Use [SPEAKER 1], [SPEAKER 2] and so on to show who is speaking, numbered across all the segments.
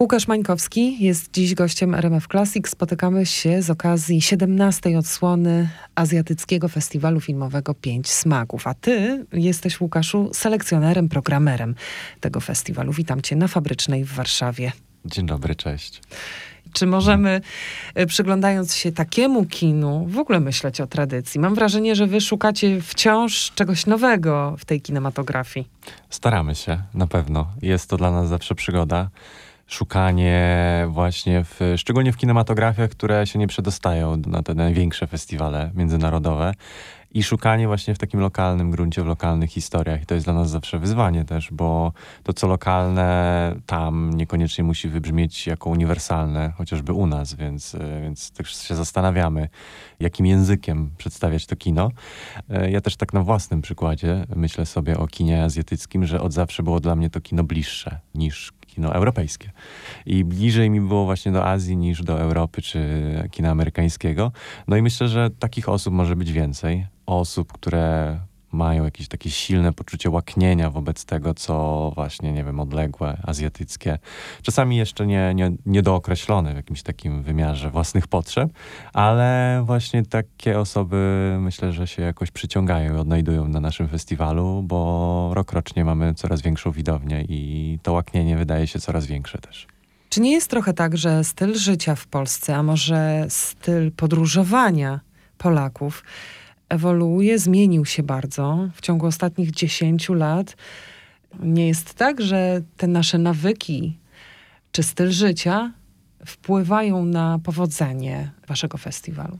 [SPEAKER 1] Łukasz Mańkowski jest dziś gościem RMF Classic. Spotykamy się z okazji 17. odsłony Azjatyckiego Festiwalu Filmowego Pięć Smaków. A ty jesteś, Łukaszu, selekcjonerem, programerem tego festiwalu. Witam cię na Fabrycznej w Warszawie.
[SPEAKER 2] Dzień dobry, cześć.
[SPEAKER 1] Czy możemy, e, przyglądając się takiemu kinu, w ogóle myśleć o tradycji? Mam wrażenie, że wy szukacie wciąż czegoś nowego w tej kinematografii.
[SPEAKER 2] Staramy się, na pewno. Jest to dla nas zawsze przygoda szukanie właśnie, w, szczególnie w kinematografiach, które się nie przedostają na te największe festiwale międzynarodowe i szukanie właśnie w takim lokalnym gruncie, w lokalnych historiach. I to jest dla nas zawsze wyzwanie też, bo to, co lokalne tam niekoniecznie musi wybrzmieć jako uniwersalne, chociażby u nas, więc, więc też się zastanawiamy, jakim językiem przedstawiać to kino. Ja też tak na własnym przykładzie myślę sobie o kinie azjatyckim, że od zawsze było dla mnie to kino bliższe niż kino europejskie. I bliżej mi było właśnie do Azji niż do Europy czy kina amerykańskiego. No i myślę, że takich osób może być więcej. Osób, które mają jakieś takie silne poczucie łaknienia wobec tego, co właśnie, nie wiem, odległe, azjatyckie, czasami jeszcze nie, nie, niedookreślone w jakimś takim wymiarze własnych potrzeb, ale właśnie takie osoby myślę, że się jakoś przyciągają i odnajdują na naszym festiwalu, bo rokrocznie mamy coraz większą widownię i to łaknienie wydaje się coraz większe też.
[SPEAKER 1] Czy nie jest trochę tak, że styl życia w Polsce, a może styl podróżowania Polaków ewoluuje, zmienił się bardzo w ciągu ostatnich 10 lat. Nie jest tak, że te nasze nawyki czy styl życia wpływają na powodzenie waszego festiwalu?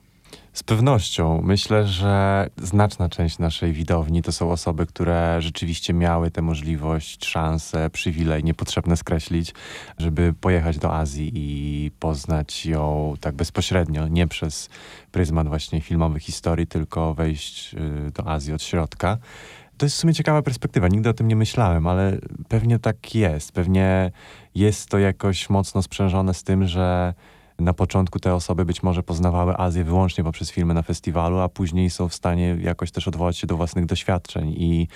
[SPEAKER 2] Z pewnością. Myślę, że znaczna część naszej widowni to są osoby, które rzeczywiście miały tę możliwość, szansę, przywilej, niepotrzebne skreślić, żeby pojechać do Azji i poznać ją tak bezpośrednio, nie przez pryzmat właśnie filmowych historii, tylko wejść y, do Azji od środka. To jest w sumie ciekawa perspektywa. Nigdy o tym nie myślałem, ale pewnie tak jest. Pewnie jest to jakoś mocno sprzężone z tym, że na początku te osoby być może poznawały Azję wyłącznie poprzez filmy na festiwalu, a później są w stanie jakoś też odwołać się do własnych doświadczeń. I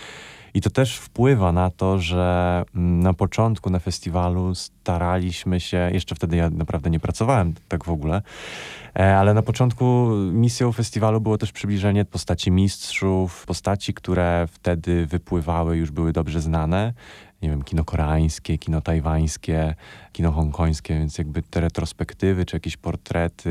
[SPEAKER 2] i to też wpływa na to, że mm, na początku na festiwalu staraliśmy się, jeszcze wtedy ja naprawdę nie pracowałem tak w ogóle, e, ale na początku misją festiwalu było też przybliżenie postaci mistrzów, postaci, które wtedy wypływały, już były dobrze znane nie wiem, kino koreańskie, kino tajwańskie, kino hongkońskie, więc jakby te retrospektywy czy jakieś portrety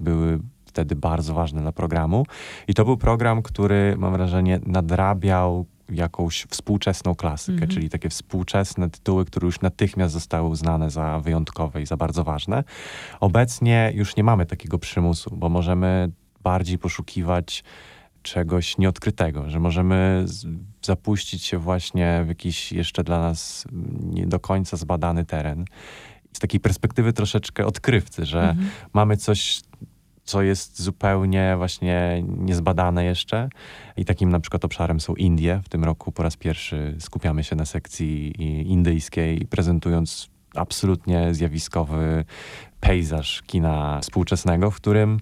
[SPEAKER 2] były wtedy bardzo ważne dla programu. I to był program, który mam wrażenie nadrabiał jakąś współczesną klasykę, mhm. czyli takie współczesne tytuły, które już natychmiast zostały uznane za wyjątkowe i za bardzo ważne. Obecnie już nie mamy takiego przymusu, bo możemy bardziej poszukiwać czegoś nieodkrytego, że możemy zapuścić się właśnie w jakiś jeszcze dla nas nie do końca zbadany teren. Z takiej perspektywy troszeczkę odkrywcy, że mhm. mamy coś, co jest zupełnie właśnie niezbadane jeszcze. I takim na przykład obszarem są Indie. W tym roku po raz pierwszy skupiamy się na sekcji indyjskiej, prezentując absolutnie zjawiskowy pejzaż kina współczesnego, w którym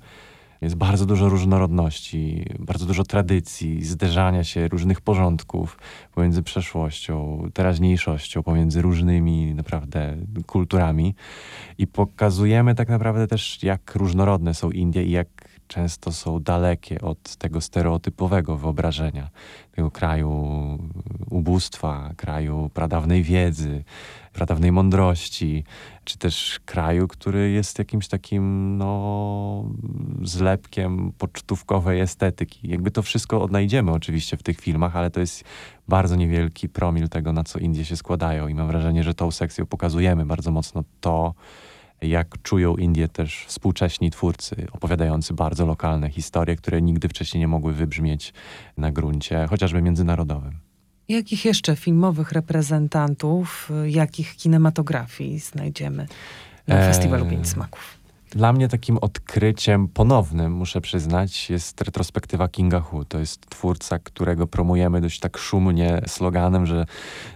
[SPEAKER 2] jest bardzo dużo różnorodności, bardzo dużo tradycji, zderzania się różnych porządków pomiędzy przeszłością, teraźniejszością, pomiędzy różnymi naprawdę kulturami. I pokazujemy tak naprawdę też, jak różnorodne są Indie i jak często są dalekie od tego stereotypowego wyobrażenia tego kraju ubóstwa, kraju pradawnej wiedzy, pradawnej mądrości, czy też kraju, który jest jakimś takim no, zlepkiem pocztówkowej estetyki. Jakby to wszystko odnajdziemy oczywiście w tych filmach, ale to jest bardzo niewielki promil tego, na co Indie się składają i mam wrażenie, że tą sekcją pokazujemy bardzo mocno to, jak czują Indie też współcześni twórcy, opowiadający bardzo lokalne historie, które nigdy wcześniej nie mogły wybrzmieć na gruncie chociażby międzynarodowym.
[SPEAKER 1] Jakich jeszcze filmowych reprezentantów, jakich kinematografii znajdziemy na eee, Festiwalu Pięć Smaków?
[SPEAKER 2] Dla mnie takim odkryciem ponownym, muszę przyznać, jest retrospektywa Kinga Hu. To jest twórca, którego promujemy dość tak szumnie sloganem, że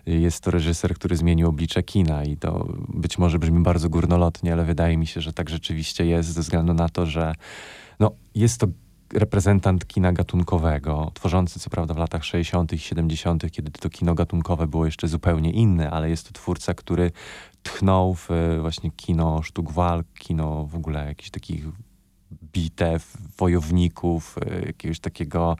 [SPEAKER 2] jest to reżyser, który zmienił oblicze kina i to być może brzmi bardzo górnolotnie, ale wydaje mi się, że tak rzeczywiście jest ze względu na to, że no, jest to reprezentant kina gatunkowego, tworzący co prawda w latach 60. i 70., kiedy to kino gatunkowe było jeszcze zupełnie inne, ale jest to twórca, który tchnął w właśnie kino sztuk walk, kino w ogóle jakichś takich bitew, wojowników, y, jakiegoś takiego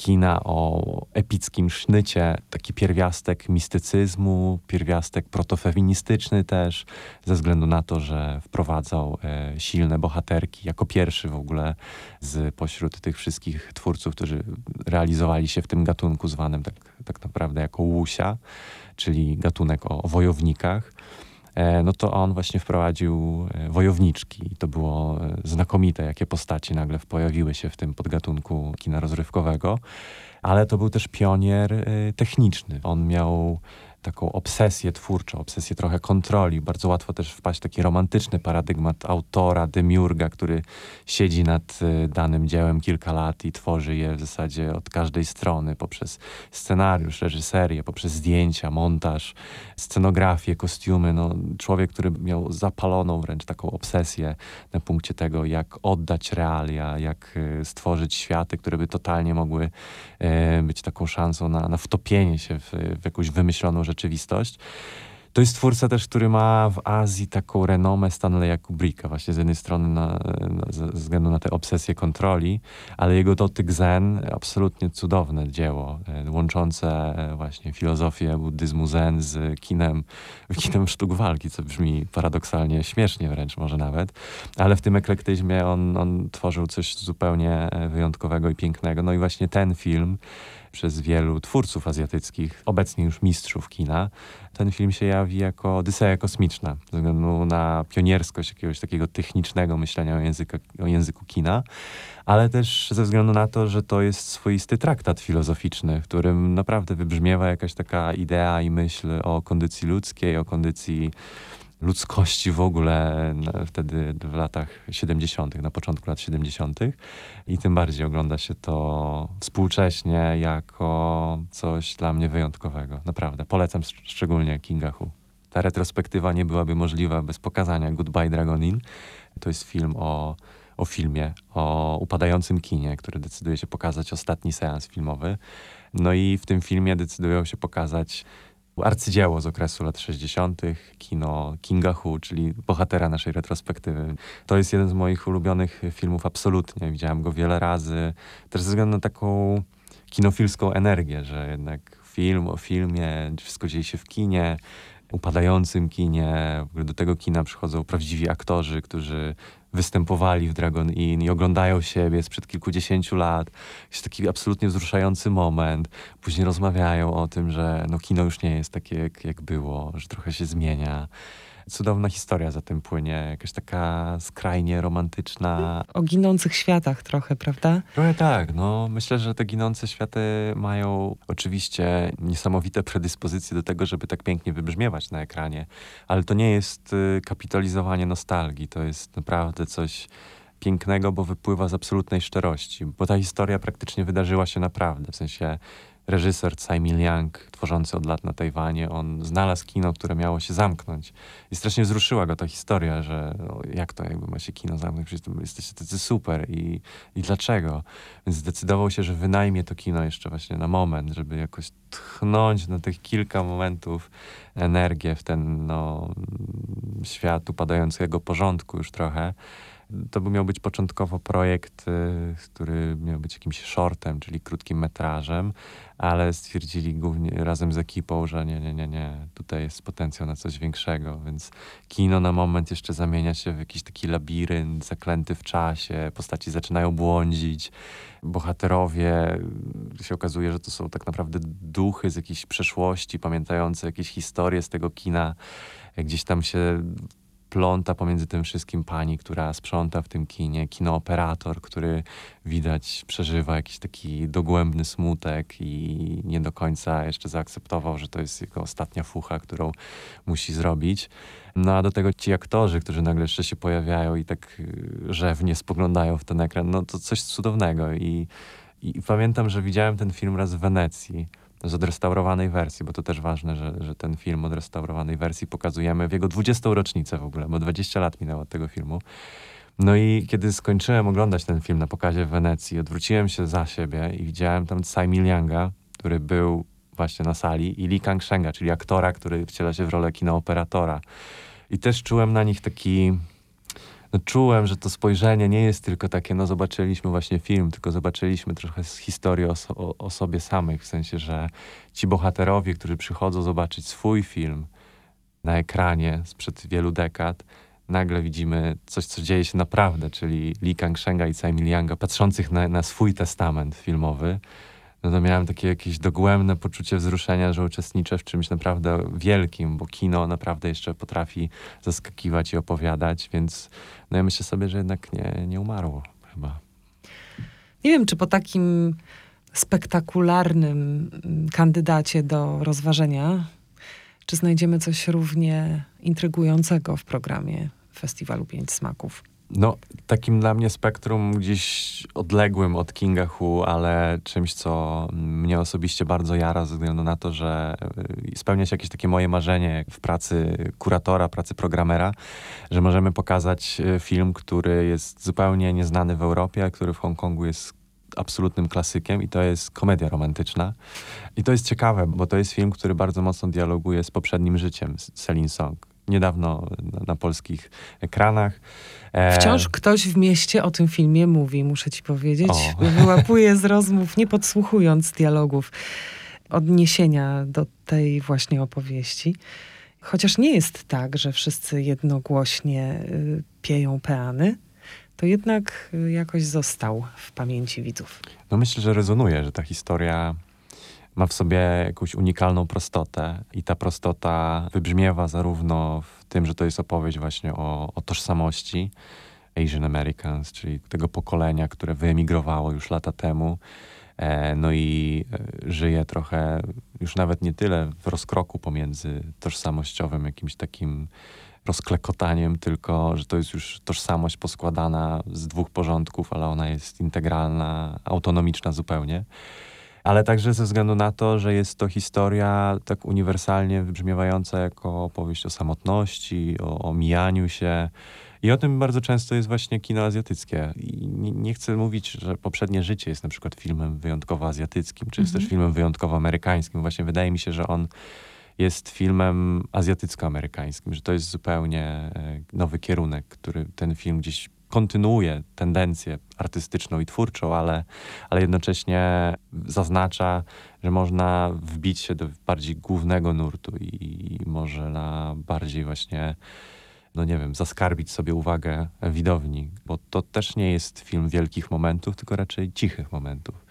[SPEAKER 2] kina o epickim sznycie, taki pierwiastek mistycyzmu, pierwiastek protofeministyczny też, ze względu na to, że wprowadzał e, silne bohaterki jako pierwszy w ogóle z pośród tych wszystkich twórców, którzy realizowali się w tym gatunku zwanym tak, tak naprawdę jako łusia, czyli gatunek o, o wojownikach. E, no to on właśnie wprowadził e, wojowniczki. To było e, znakomite, jakie postaci nagle pojawiły się w tym podgatunku kina rozrywkowego. Ale to był też pionier techniczny. On miał taką obsesję twórczą, obsesję trochę kontroli. Bardzo łatwo też wpaść w taki romantyczny paradygmat autora, demiurga, który siedzi nad y, danym dziełem kilka lat i tworzy je w zasadzie od każdej strony, poprzez scenariusz, reżyserię, poprzez zdjęcia, montaż, scenografię, kostiumy. No, człowiek, który miał zapaloną wręcz taką obsesję na punkcie tego, jak oddać realia, jak y, stworzyć światy, które by totalnie mogły y, być taką szansą na, na wtopienie się w, w jakąś wymyśloną rzeczywistość. To jest twórca też, który ma w Azji taką renomę Stanleya Kubricka, właśnie z jednej strony na, na, ze względu na tę obsesję kontroli, ale jego dotyk zen, absolutnie cudowne dzieło, e, łączące e, właśnie filozofię buddyzmu zen z kinem, kinem sztuk walki, co brzmi paradoksalnie śmiesznie wręcz może nawet, ale w tym eklektyzmie on, on tworzył coś zupełnie e, wyjątkowego i pięknego. No i właśnie ten film przez wielu twórców azjatyckich, obecnie już mistrzów kina, ten film się jako Odyseja kosmiczna, ze względu na pionierskość jakiegoś takiego technicznego myślenia o, języka, o języku kina, ale też ze względu na to, że to jest swoisty traktat filozoficzny, w którym naprawdę wybrzmiewa jakaś taka idea i myśl o kondycji ludzkiej, o kondycji ludzkości w ogóle wtedy w latach 70., na początku lat 70. I tym bardziej ogląda się to współcześnie jako coś dla mnie wyjątkowego. Naprawdę. Polecam szczególnie Kinga Hu. Ta retrospektywa nie byłaby możliwa bez pokazania Goodbye Dragonin. To jest film o, o filmie, o upadającym kinie, który decyduje się pokazać ostatni seans filmowy. No i w tym filmie decydują się pokazać arcydzieło z okresu lat 60., kino Kinga Hu, czyli bohatera naszej retrospektywy. To jest jeden z moich ulubionych filmów absolutnie. Widziałem go wiele razy, też ze względu na taką kinofilską energię, że jednak film o filmie, wszystko dzieje się w kinie, upadającym kinie. Do tego kina przychodzą prawdziwi aktorzy, którzy występowali w Dragon Inn i oglądają siebie sprzed kilkudziesięciu lat. Jest taki absolutnie wzruszający moment. Później rozmawiają o tym, że no, kino już nie jest takie, jak, jak było, że trochę się zmienia cudowna historia za tym płynie, jakaś taka skrajnie romantyczna.
[SPEAKER 1] O ginących światach trochę, prawda?
[SPEAKER 2] Trochę tak, no. Myślę, że te ginące światy mają oczywiście niesamowite predyspozycje do tego, żeby tak pięknie wybrzmiewać na ekranie, ale to nie jest y, kapitalizowanie nostalgii, to jest naprawdę coś pięknego, bo wypływa z absolutnej szczerości, bo ta historia praktycznie wydarzyła się naprawdę, w sensie reżyser Tsai Mil-yang, tworzący od lat na Tajwanie, on znalazł kino, które miało się zamknąć. I strasznie wzruszyła go ta historia, że no, jak to jakby ma się kino zamknąć, przecież jesteście tacy super i, i dlaczego? Więc zdecydował się, że wynajmie to kino jeszcze właśnie na moment, żeby jakoś tchnąć na tych kilka momentów energię w ten no, świat upadającego porządku już trochę to miał być początkowo projekt, y, który miał być jakimś shortem, czyli krótkim metrażem, ale stwierdzili głównie razem z ekipą, że nie, nie, nie, nie, tutaj jest potencjał na coś większego, więc kino na moment jeszcze zamienia się w jakiś taki labirynt zaklęty w czasie, postaci zaczynają błądzić, bohaterowie y, się okazuje, że to są tak naprawdę duchy z jakiejś przeszłości, pamiętające jakieś historie z tego kina, gdzieś tam się pląta pomiędzy tym wszystkim pani, która sprząta w tym kinie, kinooperator, który widać przeżywa jakiś taki dogłębny smutek i nie do końca jeszcze zaakceptował, że to jest jego ostatnia fucha, którą musi zrobić. No a do tego ci aktorzy, którzy nagle jeszcze się pojawiają i tak y, rzewnie spoglądają w ten ekran, no to coś cudownego i, i pamiętam, że widziałem ten film raz w Wenecji z odrestaurowanej wersji, bo to też ważne, że, że ten film odrestaurowanej wersji pokazujemy w jego 20. rocznicę w ogóle, bo 20 lat minęło od tego filmu. No i kiedy skończyłem oglądać ten film na pokazie w Wenecji, odwróciłem się za siebie i widziałem tam Tsai Milyanga, który był właśnie na sali, i Lee Kang-shenga, czyli aktora, który wciela się w rolę kinooperatora. I też czułem na nich taki no czułem, że to spojrzenie nie jest tylko takie, no zobaczyliśmy właśnie film, tylko zobaczyliśmy trochę z historii o, o, o, sobie samych, w sensie, że ci bohaterowie, którzy przychodzą zobaczyć swój film na ekranie sprzed wielu dekad, nagle widzimy coś, co dzieje się naprawdę, czyli Lee Kang-shenga i Tsai Ming-lianga patrzących na, na swój testament filmowy, no to miałem takie jakieś dogłębne poczucie wzruszenia, że uczestniczę w czymś naprawdę wielkim, bo kino naprawdę jeszcze potrafi zaskakiwać i opowiadać, więc no ja myślę sobie, że jednak nie, nie umarło chyba.
[SPEAKER 1] Nie wiem, czy po takim spektakularnym kandydacie do rozważenia, czy znajdziemy coś równie intrygującego w programie Festiwalu Pięć Smaków.
[SPEAKER 2] No, takim dla mnie spektrum gdzieś odległym od Kinga Hu, ale czymś, co mnie osobiście bardzo jara ze względu na to, że y, spełnia się jakieś takie moje marzenie w pracy kuratora, pracy programera, że możemy pokazać y, film, który jest zupełnie nieznany w Europie, a który w Hongkongu jest absolutnym klasykiem i to jest komedia romantyczna. I to jest ciekawe, bo to jest film, który bardzo mocno dialoguje z poprzednim życiem Celine Song niedawno na, na polskich ekranach.
[SPEAKER 1] E... Wciąż ktoś w mieście o tym filmie mówi, muszę ci powiedzieć. O. Wyłapuję z rozmów, nie podsłuchując dialogów, odniesienia do tej właśnie opowieści. Chociaż nie jest tak, że wszyscy jednogłośnie y, pieją peany, to jednak y, jakoś został w pamięci widzów.
[SPEAKER 2] No myślę, że rezonuje, że ta historia ma w sobie jakąś unikalną prostotę i ta prostota wybrzmiewa zarówno w tym, że to jest opowieść właśnie o, o tożsamości Asian Americans, czyli tego pokolenia, które wyemigrowało już lata temu, e, no i e, żyje trochę już nawet nie tyle w rozkroku pomiędzy tożsamościowym jakimś takim rozklekotaniem, tylko że to jest już tożsamość poskładana z dwóch porządków, ale ona jest integralna, autonomiczna zupełnie ale także ze względu na to, że jest to historia tak uniwersalnie wybrzmiewająca jako opowieść o samotności, o, o mijaniu się. I o tym bardzo często jest właśnie kino azjatyckie. I nie, nie, chcę mówić, że poprzednie życie jest na przykład filmem wyjątkowo azjatyckim, czy jest też mhm. filmem wyjątkowo amerykańskim. Właśnie wydaje mi się, że on jest filmem azjatycko-amerykańskim, że to jest zupełnie e, nowy kierunek, który ten film gdzieś kontynuuje tendencję artystyczną i twórczą, ale, ale jednocześnie zaznacza, że można wbić się do bardziej głównego nurtu i, i może na bardziej właśnie no nie wiem, zaskarbić sobie uwagę widowni, bo to też nie jest film wielkich momentów, tylko raczej cichych momentów.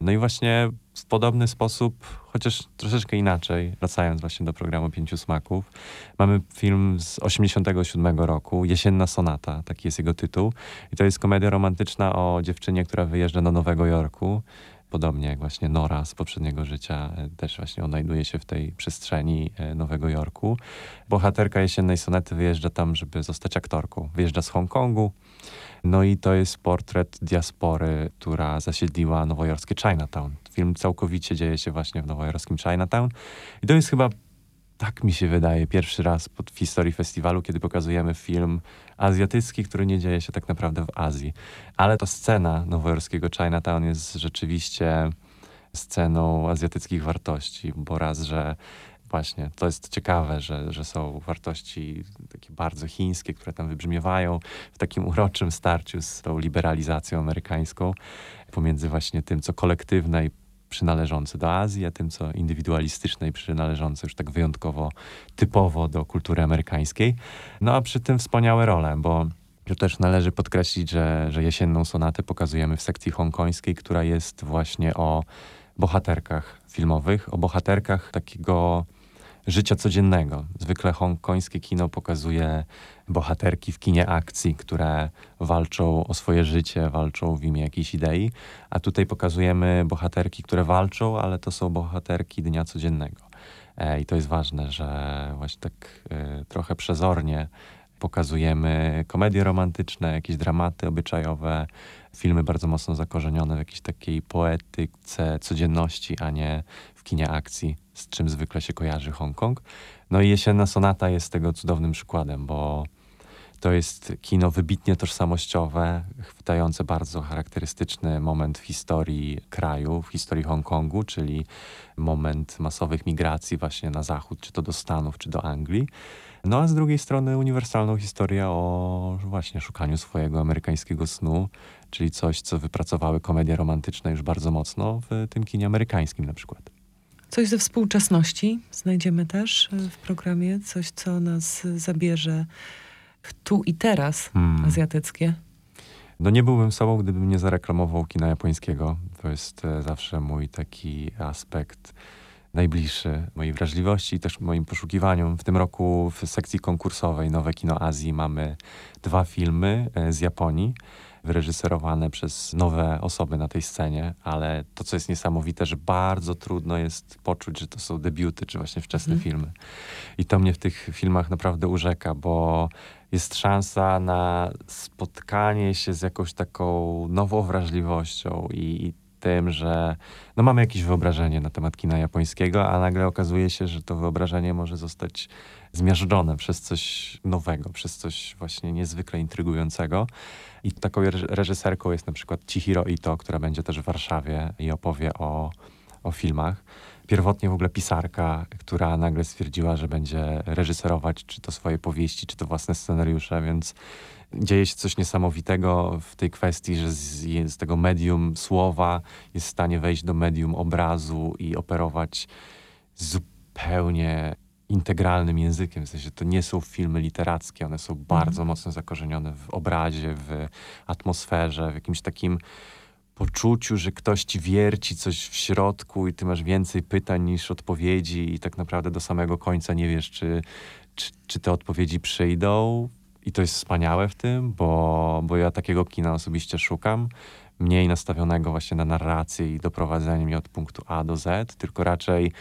[SPEAKER 2] No i właśnie w podobny sposób, chociaż troszeczkę inaczej, wracając właśnie do programu Pięciu Smaków, mamy film z 87 roku, Jesienna Sonata, taki jest jego tytuł. I to jest komedia romantyczna o dziewczynie, która wyjeżdża do Nowego Jorku. Podobnie jak właśnie Nora z poprzedniego życia, e, też właśnie odnajduje się w tej przestrzeni e, Nowego Jorku. Bohaterka Jesiennej Sonety wyjeżdża tam, żeby zostać aktorką. Wyjeżdża z Hongkongu, no i to jest portret diaspory, która zasiedliła nowojorskie Chinatown. Film całkowicie dzieje się właśnie w nowojorskim Chinatown. I to jest chyba, tak mi się wydaje, pierwszy raz w historii festiwalu, kiedy pokazujemy film azjatycki, który nie dzieje się tak naprawdę w Azji. Ale ta scena nowojorskiego Chinatown jest rzeczywiście sceną azjatyckich wartości, bo raz, że Właśnie, to jest ciekawe, że, że są wartości takie bardzo chińskie, które tam wybrzmiewają w takim uroczym starciu z tą liberalizacją amerykańską pomiędzy właśnie tym, co kolektywne i przynależące do Azji, a tym, co indywidualistyczne i przynależące już tak wyjątkowo typowo do kultury amerykańskiej. No a przy tym wspaniałe role, bo tu też należy podkreślić, że, że jesienną sonatę pokazujemy w sekcji hongkońskiej, która jest właśnie o bohaterkach filmowych, o bohaterkach takiego życia codziennego. Zwykle hongkońskie kino pokazuje bohaterki w kinie akcji, które walczą o swoje życie, walczą w imię jakiejś idei, a tutaj pokazujemy bohaterki, które walczą, ale to są bohaterki dnia codziennego. E, I to jest ważne, że właśnie tak e, trochę przezornie pokazujemy komedie romantyczne, jakieś dramaty obyczajowe, filmy bardzo mocno zakorzenione w jakiejś takiej poetyce codzienności, a nie w kinie akcji, z czym zwykle się kojarzy Hongkong. No i Jesienna Sonata jest tego cudownym przykładem, bo To jest kino wybitnie tożsamościowe, chwytające bardzo charakterystyczny moment w historii kraju, w historii Hongkongu, czyli moment masowych migracji właśnie na zachód, czy to do Stanów, czy do Anglii. No a z drugiej strony uniwersalną historię o właśnie szukaniu swojego amerykańskiego snu, czyli coś, co wypracowały komedie romantyczne już bardzo mocno w tym kinie amerykańskim na przykład.
[SPEAKER 1] Coś ze współczesności znajdziemy też w programie, coś, co nas zabierze w tu i teraz hmm. azjatyckie.
[SPEAKER 2] No nie byłbym sobą, gdybym nie zareklamował kina japońskiego. To jest e, zawsze mój taki aspekt najbliższy mojej wrażliwości i też moim poszukiwaniom. W tym roku w sekcji konkursowej Nowe Kino Azji mamy dwa filmy e, z Japonii wyreżyserowane przez nowe osoby na tej scenie, ale to, co jest niesamowite, że bardzo trudno jest poczuć, że to są debiuty, czy właśnie wczesne mm. filmy. I to mnie w tych filmach naprawdę urzeka, bo jest szansa na spotkanie się z jakąś taką nową wrażliwością i, i tym, że no mamy jakieś wyobrażenie na temat kina japońskiego, a nagle okazuje się, że to wyobrażenie może zostać zmiażdżone przez coś nowego, przez coś właśnie niezwykle intrygującego. I taką reżyserką jest na przykład Chihiro Ito, która będzie też w Warszawie i opowie o, o filmach. Pierwotnie w ogóle pisarka, która nagle stwierdziła, że będzie reżyserować czy to swoje powieści, czy to własne scenariusze, więc dzieje się coś niesamowitego w tej kwestii, że z, z tego medium słowa jest w stanie wejść do medium obrazu i operować zupełnie integralnym językiem. W sensie to nie są filmy literackie, one są bardzo mhm. mocno zakorzenione w obrazie, w atmosferze, w jakimś takim poczuciu, że ktoś ci wierci coś w środku i ty masz więcej pytań niż odpowiedzi i tak naprawdę do samego końca nie wiesz, czy, czy, czy te odpowiedzi przyjdą. I to jest wspaniałe w tym, bo, bo ja takiego kina osobiście szukam. Mniej nastawionego właśnie na narrację i doprowadzenie mnie od punktu A do Z, tylko raczej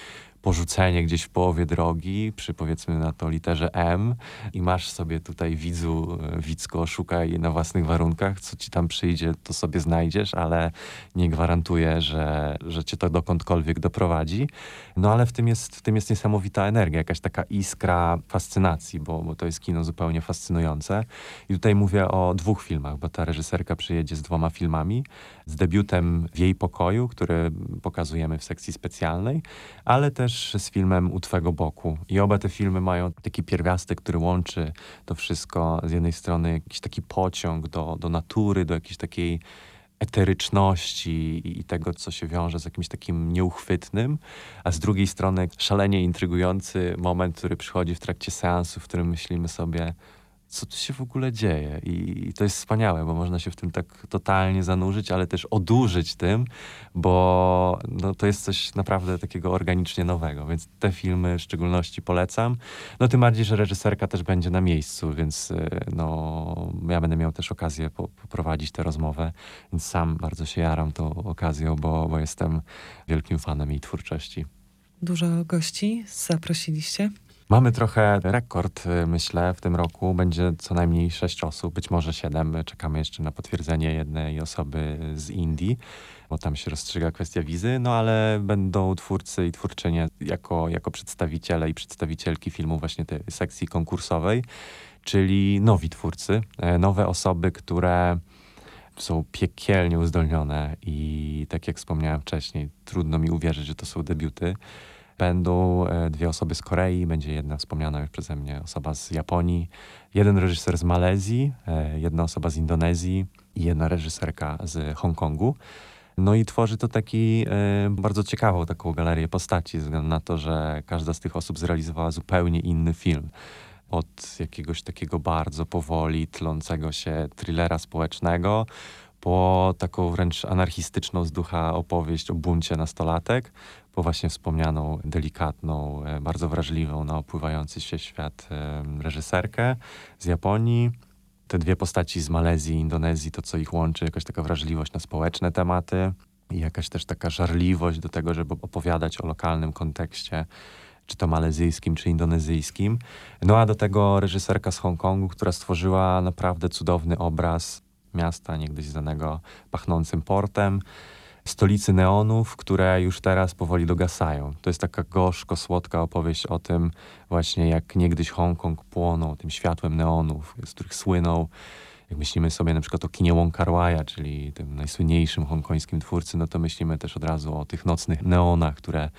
[SPEAKER 2] porzucenie gdzieś w połowie drogi, przy powiedzmy na to literze M i masz sobie tutaj widzu, e, widzko, szukaj na własnych warunkach, co ci tam przyjdzie, to sobie znajdziesz, ale nie gwarantuję, że, że cię to dokądkolwiek doprowadzi. No ale w tym jest, w tym jest niesamowita energia, jakaś taka iskra fascynacji, bo, bo to jest kino zupełnie fascynujące. I tutaj mówię o dwóch filmach, bo ta reżyserka przyjedzie z dwoma filmami. Z debiutem W jej pokoju, który pokazujemy w sekcji specjalnej, ale też z filmem U Twego Boku. I oba te filmy mają taki pierwiastek, który łączy to wszystko. Z jednej strony jakiś taki pociąg do, do natury, do jakiejś takiej eteryczności i tego, co się wiąże z jakimś takim nieuchwytnym, a z drugiej strony szalenie intrygujący moment, który przychodzi w trakcie seansu, w którym myślimy sobie, co tu się w ogóle dzieje. I, I, to jest wspaniałe, bo można się w tym tak totalnie zanurzyć, ale też odurzyć tym, bo no, to jest coś naprawdę takiego organicznie nowego. Więc te filmy w szczególności polecam. No tym bardziej, że reżyserka też będzie na miejscu, więc y, no, ja będę miał też okazję po, poprowadzić tę rozmowę, więc sam bardzo się jaram tą okazją, bo, bo jestem wielkim fanem jej twórczości.
[SPEAKER 1] Dużo gości zaprosiliście?
[SPEAKER 2] Mamy trochę rekord, y, myślę, w tym roku. Będzie co najmniej sześć osób, być może siedem. Czekamy jeszcze na potwierdzenie jednej osoby z Indii, bo tam się rozstrzyga kwestia wizy. No ale będą twórcy i twórczynie jako, jako przedstawiciele i przedstawicielki filmu właśnie tej sekcji konkursowej, czyli nowi twórcy, e, nowe osoby, które są piekielnie uzdolnione i tak jak wspomniałem wcześniej, trudno mi uwierzyć, że to są debiuty. Będą e, dwie osoby z Korei, będzie jedna wspomniana już przeze mnie osoba z Japonii, jeden reżyser z Malezji, e, jedna osoba z Indonezji i jedna reżyserka z Hongkongu. No i tworzy to taki e, bardzo ciekawą taką galerię postaci, ze względu na to, że każda z tych osób zrealizowała zupełnie inny film. Od jakiegoś takiego bardzo powoli tlącego się thrillera społecznego, po taką wręcz anarchistyczną z ducha opowieść o buncie nastolatek, po właśnie wspomnianą, delikatną, e, bardzo wrażliwą na opływający się świat e, reżyserkę z Japonii. Te dwie postaci z Malezji Indonezji, to co ich łączy, jakaś taka wrażliwość na społeczne tematy i jakaś też taka żarliwość do tego, żeby opowiadać o lokalnym kontekście, czy to malezyjskim, czy indonezyjskim. No a do tego reżyserka z Hongkongu, która stworzyła naprawdę cudowny obraz miasta niegdyś znanego pachnącym portem stolicy neonów, które już teraz powoli dogasają. To jest taka gorzko-słodka opowieść o tym właśnie, jak niegdyś Hongkong płonął tym światłem neonów, z których słynął jak myślimy sobie na przykład o kinie Wong Kar Wai'a, czyli tym najsłynniejszym hongkońskim twórcy, no to myślimy też od razu o tych nocnych neonach, które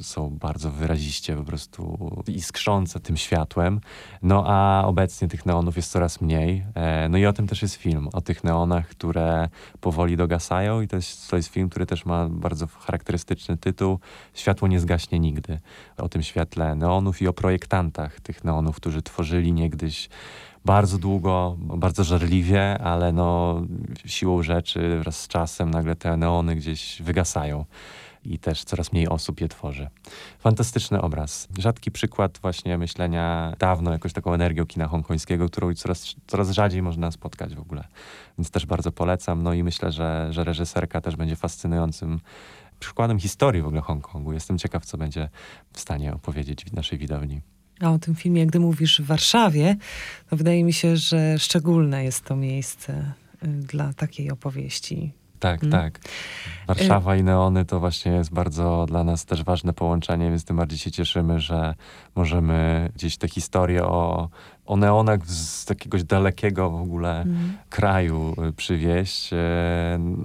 [SPEAKER 2] są bardzo wyraziście po prostu iskrzące tym światłem. No a obecnie tych neonów jest coraz mniej. E, no i o tym też jest film, o tych neonach, które powoli dogasają i to jest, to jest film, który też ma bardzo charakterystyczny tytuł Światło nie zgaśnie nigdy. O tym świetle neonów i o projektantach tych neonów, którzy tworzyli niegdyś bardzo długo, bardzo żarliwie, ale no siłą rzeczy wraz z czasem nagle te neony gdzieś wygasają i też coraz mniej osób je tworzy. Fantastyczny obraz. Rzadki przykład właśnie myślenia dawno jakoś taką energią kina hongkońskiego, którą coraz, coraz rzadziej można spotkać w ogóle. Więc też bardzo polecam. No i myślę, że, że reżyserka też będzie fascynującym przykładem historii w ogóle Hongkongu. Jestem ciekaw, co będzie w stanie opowiedzieć w naszej widowni.
[SPEAKER 1] A o tym filmie, gdy mówisz w Warszawie, to wydaje mi się, że szczególne jest to miejsce y, dla takiej opowieści.
[SPEAKER 2] Tak, hmm? tak. Warszawa i neony to właśnie jest bardzo dla nas też ważne połączenie, więc tym bardziej się cieszymy, że możemy gdzieś te historie o, o neonach z jakiegoś dalekiego w ogóle hmm. kraju y, przywieźć, y,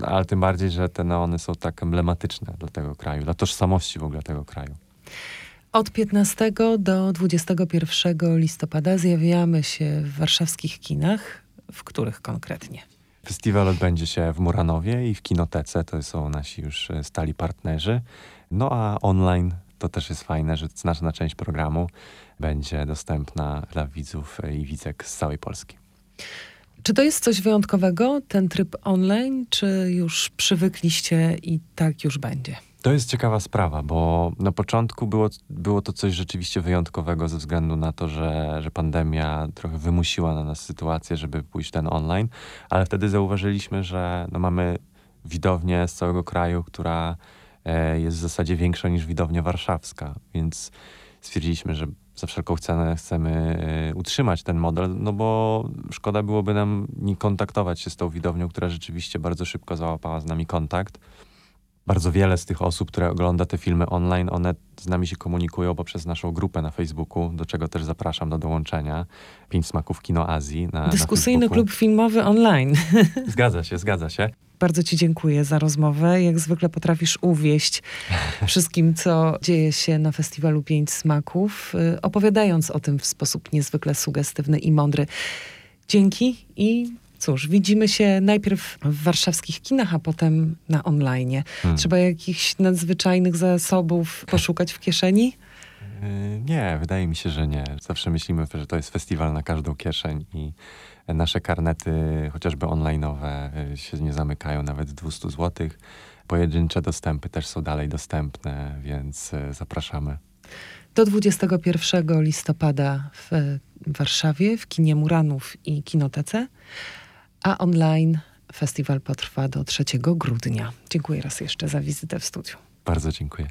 [SPEAKER 2] ale tym bardziej, że te neony są tak emblematyczne dla tego kraju, dla tożsamości w ogóle tego kraju.
[SPEAKER 1] Od 15 do 21 listopada zjawiamy się w warszawskich kinach. W których konkretnie?
[SPEAKER 2] Festiwal odbędzie się w Muranowie i w Kinotece, to są nasi już e, stali partnerzy. No a online to też jest fajne, że znaczna część programu będzie dostępna dla widzów i widzek z całej Polski.
[SPEAKER 1] Czy to jest coś wyjątkowego, ten tryb online, czy już przywykliście i tak już będzie?
[SPEAKER 2] To jest ciekawa sprawa, bo na początku było, było to coś rzeczywiście wyjątkowego ze względu na to, że, że pandemia trochę wymusiła na nas sytuację, żeby pójść ten online, ale wtedy zauważyliśmy, że no mamy widownię z całego kraju, która e, jest w zasadzie większa niż widownia warszawska, więc stwierdziliśmy, że za wszelką cenę chcemy e, utrzymać ten model, no bo szkoda byłoby nam nie kontaktować się z tą widownią, która rzeczywiście bardzo szybko załapała z nami kontakt bardzo wiele z tych osób, które ogląda te filmy online, one z nami się komunikują poprzez naszą grupę na Facebooku, do czego też zapraszam do dołączenia. Pięć smaków Kino Azji. Na,
[SPEAKER 1] Dyskusyjny
[SPEAKER 2] na
[SPEAKER 1] klub filmowy online.
[SPEAKER 2] Zgadza się, zgadza się.
[SPEAKER 1] Bardzo Ci dziękuję za rozmowę. Jak zwykle potrafisz uwieść wszystkim, co dzieje się na festiwalu Pięć Smaków, y, opowiadając o tym w sposób niezwykle sugestywny i mądry. Dzięki i Cóż, widzimy się najpierw w warszawskich kinach, a potem na online. Hmm. Trzeba jakichś nadzwyczajnych zasobów poszukać w kieszeni?
[SPEAKER 2] Yy, nie, wydaje mi się, że nie. Zawsze myślimy, że to jest festiwal na każdą kieszeń i nasze karnety, chociażby online'owe, yy, się nie zamykają nawet 200 zł. Pojedyncze dostępy też są dalej dostępne, więc yy, zapraszamy.
[SPEAKER 1] Do 21 listopada w Warszawie, w kinie Muranów i Kinotece a online festiwal potrwa do 3 grudnia. Dziękuję raz jeszcze za wizytę w studiu.
[SPEAKER 2] Bardzo dziękuję.